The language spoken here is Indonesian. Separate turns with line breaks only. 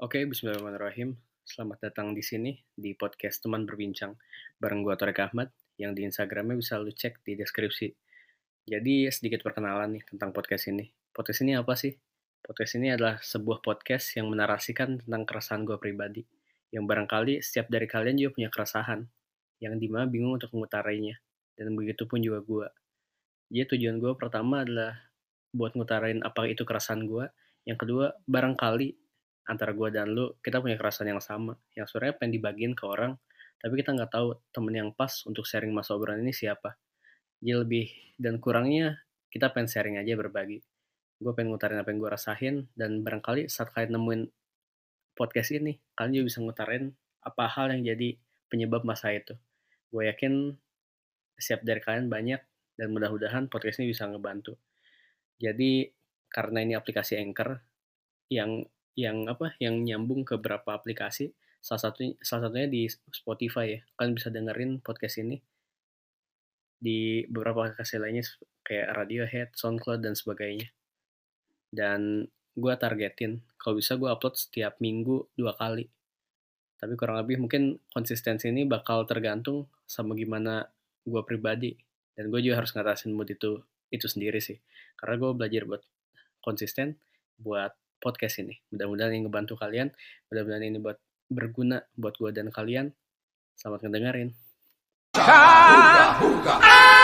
Oke, bismillahirrahmanirrahim. Selamat datang di sini di podcast Teman Berbincang bareng gua Torek Ahmad yang di Instagramnya bisa lu cek di deskripsi. Jadi sedikit perkenalan nih tentang podcast ini. Podcast ini apa sih? Podcast ini adalah sebuah podcast yang menarasikan tentang keresahan gua pribadi. Yang barangkali setiap dari kalian juga punya keresahan yang di mana bingung untuk mengutarainya. Dan begitu pun juga gua. Jadi tujuan gua pertama adalah buat ngutarain apa itu keresahan gua. Yang kedua, barangkali antara gue dan lu kita punya keresahan yang sama yang sebenarnya pengen dibagiin ke orang tapi kita nggak tahu temen yang pas untuk sharing masa obrolan ini siapa. Jadi lebih dan kurangnya kita pengen sharing aja berbagi. Gue pengen ngutarin apa yang gue rasain dan barangkali saat kalian nemuin podcast ini kalian juga bisa ngutarin apa hal yang jadi penyebab masa itu. Gue yakin siap dari kalian banyak dan mudah-mudahan podcast ini bisa ngebantu. Jadi karena ini aplikasi Anchor yang yang apa yang nyambung ke beberapa aplikasi. Salah satunya salah satunya di Spotify ya. Kalian bisa dengerin podcast ini. Di beberapa aplikasi lainnya kayak Radiohead, SoundCloud dan sebagainya. Dan gue targetin. Kalau bisa gue upload setiap minggu dua kali. Tapi kurang lebih mungkin konsistensi ini bakal tergantung sama gimana gue pribadi. Dan gue juga harus ngatasin mood itu itu sendiri sih. Karena gue belajar buat konsisten buat podcast ini. Mudah-mudahan ini ngebantu kalian, mudah-mudahan ini buat berguna buat gue dan kalian. Selamat ngedengerin.
Huga.